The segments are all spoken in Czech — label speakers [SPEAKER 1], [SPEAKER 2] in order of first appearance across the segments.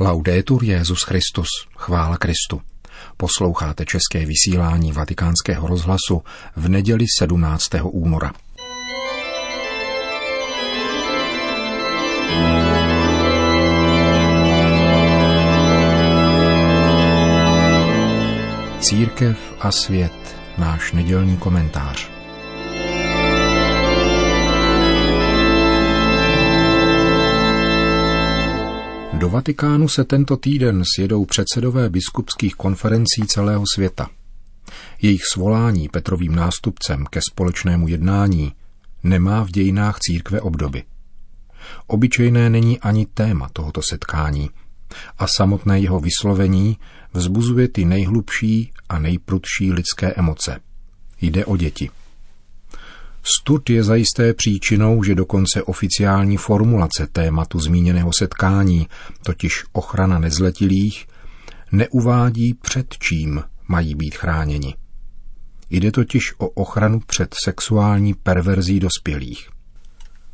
[SPEAKER 1] Laudetur Jezus Christus, chvála Kristu. Posloucháte české vysílání Vatikánského rozhlasu v neděli 17. února. Církev a svět, náš nedělní komentář. Vatikánu se tento týden sjedou předsedové biskupských konferencí celého světa. Jejich svolání Petrovým nástupcem ke společnému jednání nemá v dějinách církve obdoby. Obyčejné není ani téma tohoto setkání a samotné jeho vyslovení vzbuzuje ty nejhlubší a nejprudší lidské emoce. Jde o děti. Stud je zajisté příčinou, že dokonce oficiální formulace tématu zmíněného setkání, totiž ochrana nezletilých, neuvádí před čím mají být chráněni. Jde totiž o ochranu před sexuální perverzí dospělých.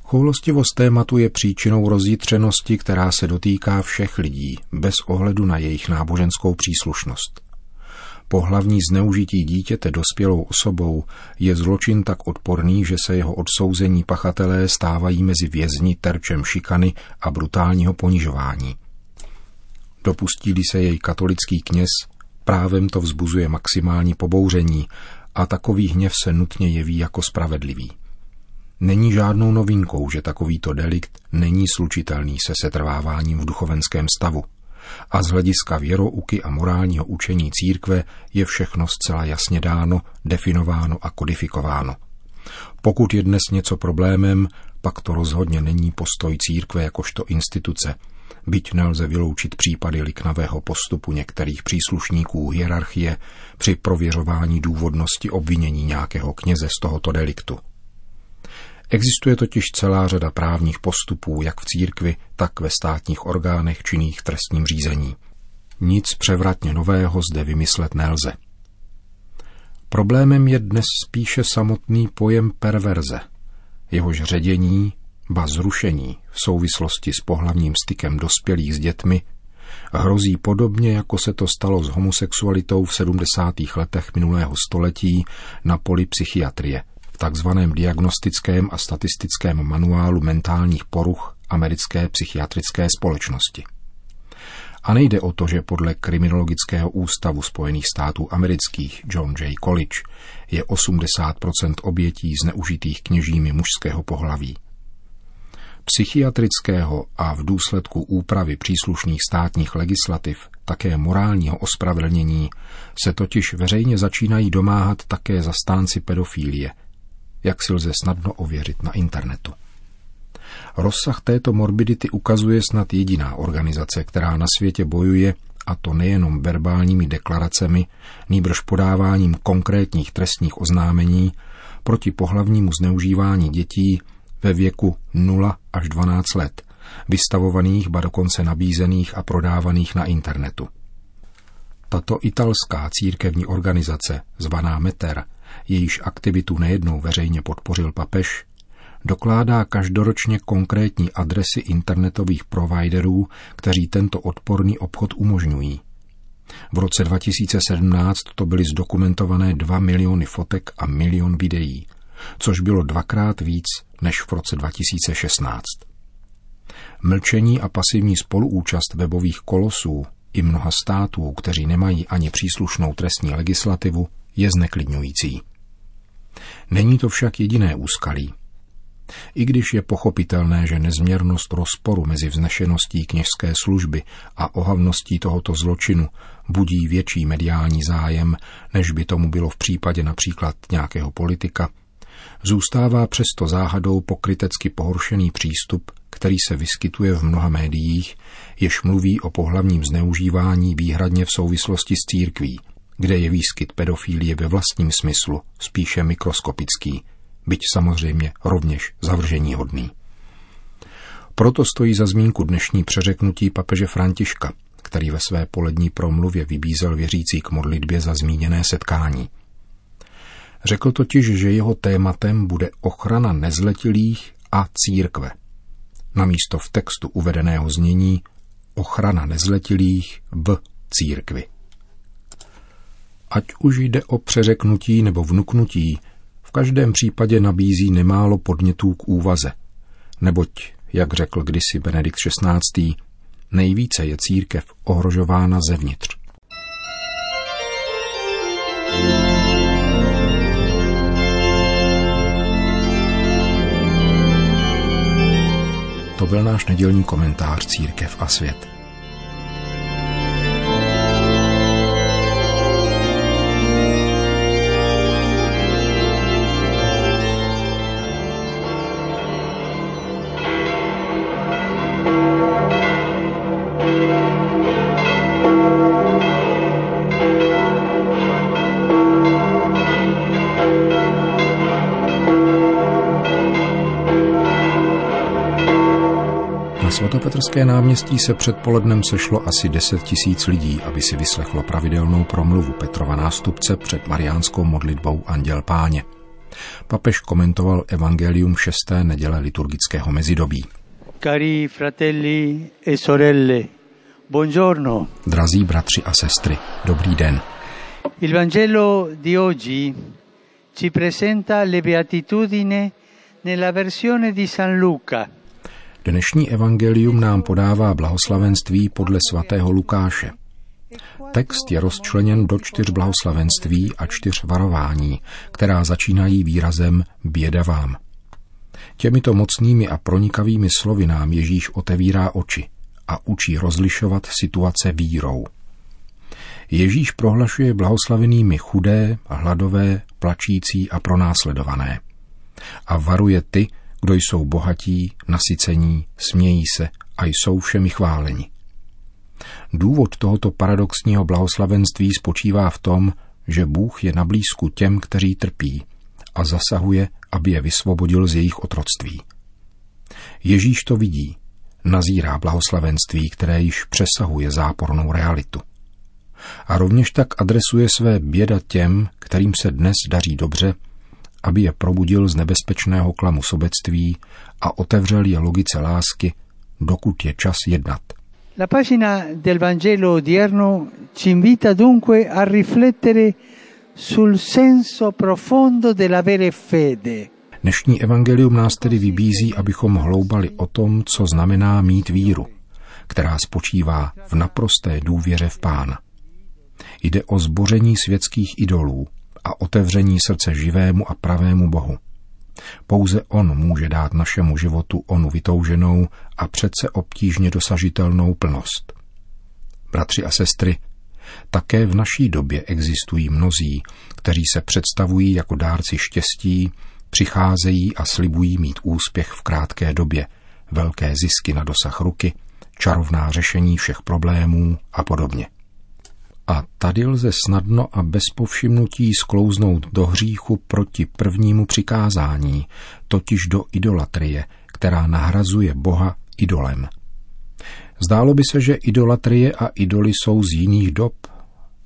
[SPEAKER 1] Choulostivost tématu je příčinou rozjitřenosti, která se dotýká všech lidí, bez ohledu na jejich náboženskou příslušnost. Pohlavní zneužití dítěte dospělou osobou je zločin tak odporný, že se jeho odsouzení pachatelé stávají mezi vězni terčem šikany a brutálního ponižování. Dopustí se jej katolický kněz, právem to vzbuzuje maximální pobouření a takový hněv se nutně jeví jako spravedlivý. Není žádnou novinkou, že takovýto delikt není slučitelný se setrváváním v duchovenském stavu – a z hlediska věrouky a morálního učení církve je všechno zcela jasně dáno, definováno a kodifikováno. Pokud je dnes něco problémem, pak to rozhodně není postoj církve jakožto instituce, byť nelze vyloučit případy liknavého postupu některých příslušníků hierarchie při prověřování důvodnosti obvinění nějakého kněze z tohoto deliktu. Existuje totiž celá řada právních postupů jak v církvi, tak ve státních orgánech činných v trestním řízení. Nic převratně nového zde vymyslet nelze. Problémem je dnes spíše samotný pojem perverze, jehož ředění, ba zrušení v souvislosti s pohlavním stykem dospělých s dětmi hrozí podobně, jako se to stalo s homosexualitou v 70. letech minulého století na poli psychiatrie, takzvaném diagnostickém a statistickém manuálu mentálních poruch americké psychiatrické společnosti. A nejde o to, že podle Kriminologického ústavu Spojených států amerických John J. College je 80% obětí zneužitých kněžími mužského pohlaví. Psychiatrického a v důsledku úpravy příslušných státních legislativ také morálního ospravedlnění se totiž veřejně začínají domáhat také zastánci pedofílie, jak si lze snadno ověřit na internetu. Rozsah této morbidity ukazuje snad jediná organizace, která na světě bojuje, a to nejenom verbálními deklaracemi, nýbrž podáváním konkrétních trestních oznámení proti pohlavnímu zneužívání dětí ve věku 0 až 12 let, vystavovaných, ba dokonce nabízených a prodávaných na internetu. Tato italská církevní organizace, zvaná Meter, jejíž aktivitu nejednou veřejně podpořil papež, dokládá každoročně konkrétní adresy internetových providerů, kteří tento odporný obchod umožňují. V roce 2017 to byly zdokumentované 2 miliony fotek a milion videí, což bylo dvakrát víc než v roce 2016. Mlčení a pasivní spoluúčast webových kolosů i mnoha států, kteří nemají ani příslušnou trestní legislativu, je zneklidňující. Není to však jediné úskalí. I když je pochopitelné, že nezměrnost rozporu mezi vznešeností kněžské služby a ohavností tohoto zločinu budí větší mediální zájem, než by tomu bylo v případě například nějakého politika, zůstává přesto záhadou pokrytecky pohoršený přístup, který se vyskytuje v mnoha médiích, jež mluví o pohlavním zneužívání výhradně v souvislosti s církví, kde je výskyt pedofílie ve vlastním smyslu spíše mikroskopický, byť samozřejmě rovněž zavržení hodný. Proto stojí za zmínku dnešní přeřeknutí papeže Františka, který ve své polední promluvě vybízel věřící k modlitbě za zmíněné setkání. Řekl totiž, že jeho tématem bude ochrana nezletilých a církve. Namísto v textu uvedeného znění ochrana nezletilých v církvi. Ať už jde o přeřeknutí nebo vnuknutí, v každém případě nabízí nemálo podnětů k úvaze. Neboť, jak řekl kdysi Benedikt XVI., nejvíce je církev ohrožována zevnitř. To byl náš nedělní komentář Církev a svět. Svatopetrské náměstí se předpolednem sešlo asi 10 tisíc lidí, aby si vyslechlo pravidelnou promluvu Petrova nástupce před mariánskou modlitbou Anděl Páně. Papež komentoval evangelium šesté neděle liturgického mezidobí.
[SPEAKER 2] Cari fratelli e sorelle, buongiorno.
[SPEAKER 1] Drazí bratři a sestry, dobrý den.
[SPEAKER 2] Il Vangelo di oggi ci presenta le beatitudini nella versione di San Luca –
[SPEAKER 1] Dnešní evangelium nám podává blahoslavenství podle svatého Lukáše. Text je rozčleněn do čtyř blahoslavenství a čtyř varování, která začínají výrazem běda vám. Těmito mocnými a pronikavými slovy nám Ježíš otevírá oči a učí rozlišovat situace vírou. Ježíš prohlašuje blahoslavenými chudé, hladové, plačící a pronásledované. A varuje ty, kdo jsou bohatí, nasycení, smějí se a jsou všemi chváleni. Důvod tohoto paradoxního blahoslavenství spočívá v tom, že Bůh je na blízku těm, kteří trpí a zasahuje, aby je vysvobodil z jejich otroctví. Ježíš to vidí, nazírá blahoslavenství, které již přesahuje zápornou realitu. A rovněž tak adresuje své běda těm, kterým se dnes daří dobře aby je probudil z nebezpečného klamu sobectví a otevřel je logice lásky, dokud je čas jednat.
[SPEAKER 2] La pagina del Vangelo odierno ci invita dunque a riflettere sul senso profondo dell'avere fede.
[SPEAKER 1] Dnešní evangelium nás tedy vybízí, abychom hloubali o tom, co znamená mít víru, která spočívá v naprosté důvěře v Pána. Jde o zboření světských idolů, a otevření srdce živému a pravému Bohu. Pouze On může dát našemu životu onu vytouženou a přece obtížně dosažitelnou plnost. Bratři a sestry, také v naší době existují mnozí, kteří se představují jako dárci štěstí, přicházejí a slibují mít úspěch v krátké době, velké zisky na dosah ruky, čarovná řešení všech problémů a podobně. A tady lze snadno a bez povšimnutí sklouznout do hříchu proti prvnímu přikázání, totiž do idolatrie, která nahrazuje Boha idolem. Zdálo by se, že idolatrie a idoly jsou z jiných dob,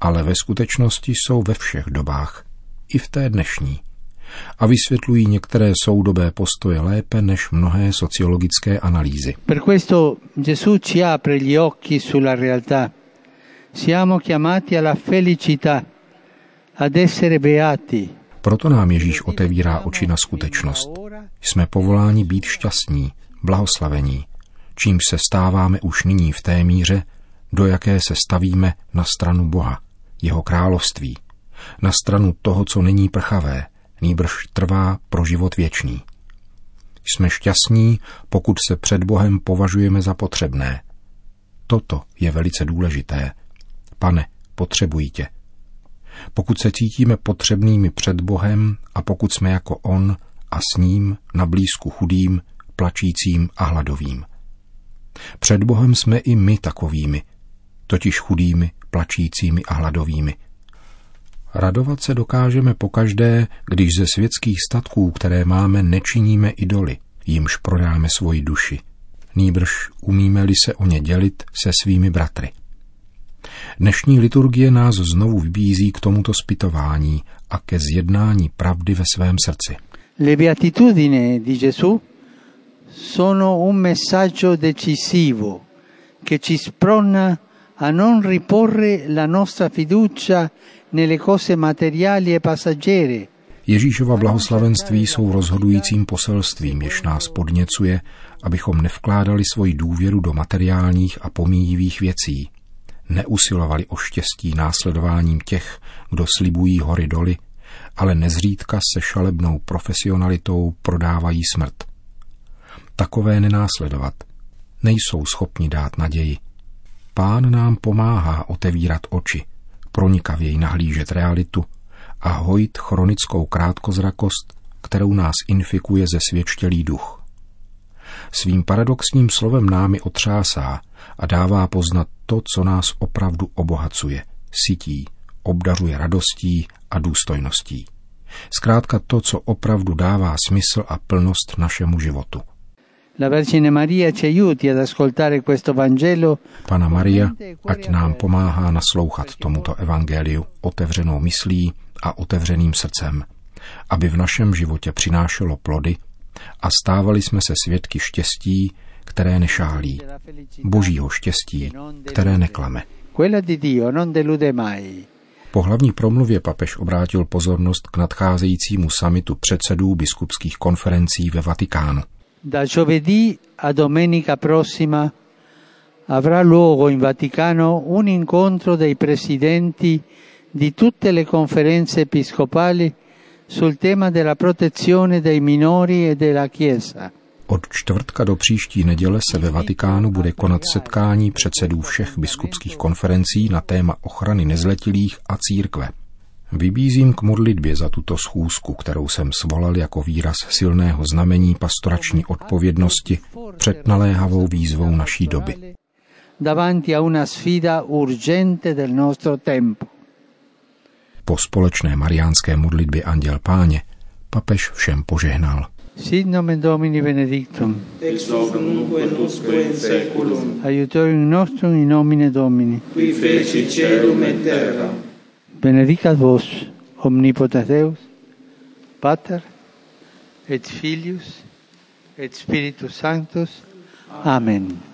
[SPEAKER 1] ale ve skutečnosti jsou ve všech dobách, i v té dnešní. A vysvětlují některé soudobé postoje lépe než mnohé sociologické analýzy.
[SPEAKER 2] Per questo Gesù ci apre gli occhi sulla realtà Siamo chiamati alla felicità, ad essere beati.
[SPEAKER 1] Proto nám Ježíš otevírá oči na skutečnost. Jsme povoláni být šťastní, blahoslavení, čím se stáváme už nyní v té míře, do jaké se stavíme na stranu Boha, jeho království, na stranu toho, co není prchavé, nýbrž trvá pro život věčný. Jsme šťastní, pokud se před Bohem považujeme za potřebné. Toto je velice důležité – Pane, potřebují tě. Pokud se cítíme potřebnými před Bohem a pokud jsme jako On a s ním na blízku chudým, plačícím a hladovým. Před Bohem jsme i my takovými, totiž chudými, plačícími a hladovými. Radovat se dokážeme pokaždé, když ze světských statků, které máme, nečiníme idoly, jimž prodáme svoji duši. Nýbrž umíme-li se o ně dělit se svými bratry. Dnešní liturgie nás znovu vybízí k tomuto spytování a ke zjednání pravdy ve svém srdci.
[SPEAKER 2] Le beatitudini di Gesù sono un messaggio decisivo che ci sprona a non riporre la nostra fiducia nelle cose materiali e passaggere.
[SPEAKER 1] Ježíšova blahoslavenství jsou rozhodujícím poselstvím, jež nás podněcuje, abychom nevkládali svoji důvěru do materiálních a pomíjivých věcí, neusilovali o štěstí následováním těch, kdo slibují hory doly, ale nezřídka se šalebnou profesionalitou prodávají smrt. Takové nenásledovat. Nejsou schopni dát naději. Pán nám pomáhá otevírat oči, pronikavěji nahlížet realitu a hojit chronickou krátkozrakost, kterou nás infikuje ze svědčtělý duch. Svým paradoxním slovem námi otřásá a dává poznat to, co nás opravdu obohacuje, sytí, obdařuje radostí a důstojností. Zkrátka to, co opravdu dává smysl a plnost našemu životu.
[SPEAKER 2] La Vergine Maria ci aiuti ad ascoltare questo Vangelo.
[SPEAKER 1] Pana Maria, ať nám pomáhá naslouchat tomuto evangeliu otevřenou myslí a otevřeným srdcem, aby v našem životě přinášelo plody a stávali jsme se svědky štěstí, které nešálí, božího štěstí, které neklame. Po hlavní promluvě papež obrátil pozornost k nadcházejícímu samitu předsedů biskupských konferencí ve Vatikánu.
[SPEAKER 2] Da giovedì a domenica prossima avrà luogo in Vaticano un incontro dei presidenti di tutte le conferenze episcopali sul tema della protezione dei minori e della Chiesa.
[SPEAKER 1] Od čtvrtka do příští neděle se ve Vatikánu bude konat setkání předsedů všech biskupských konferencí na téma ochrany nezletilých a církve. Vybízím k modlitbě za tuto schůzku, kterou jsem svolal jako výraz silného znamení pastorační odpovědnosti před naléhavou výzvou naší doby.
[SPEAKER 2] Davanti a una sfida urgente del nostro tempo.
[SPEAKER 1] Po společné mariánské modlitbě Anděl Páně papež všem požehnal.
[SPEAKER 2] Sit nomen Domini benedictum.
[SPEAKER 3] Ex hoc nunc et usque in seculum.
[SPEAKER 2] Aiutorium nostrum in nomine Domini.
[SPEAKER 3] Qui feci celum et terra.
[SPEAKER 2] Benedicat vos, omnipotens Deus, Pater, et Filius, et Spiritus Sanctus. Amen.
[SPEAKER 1] Končíme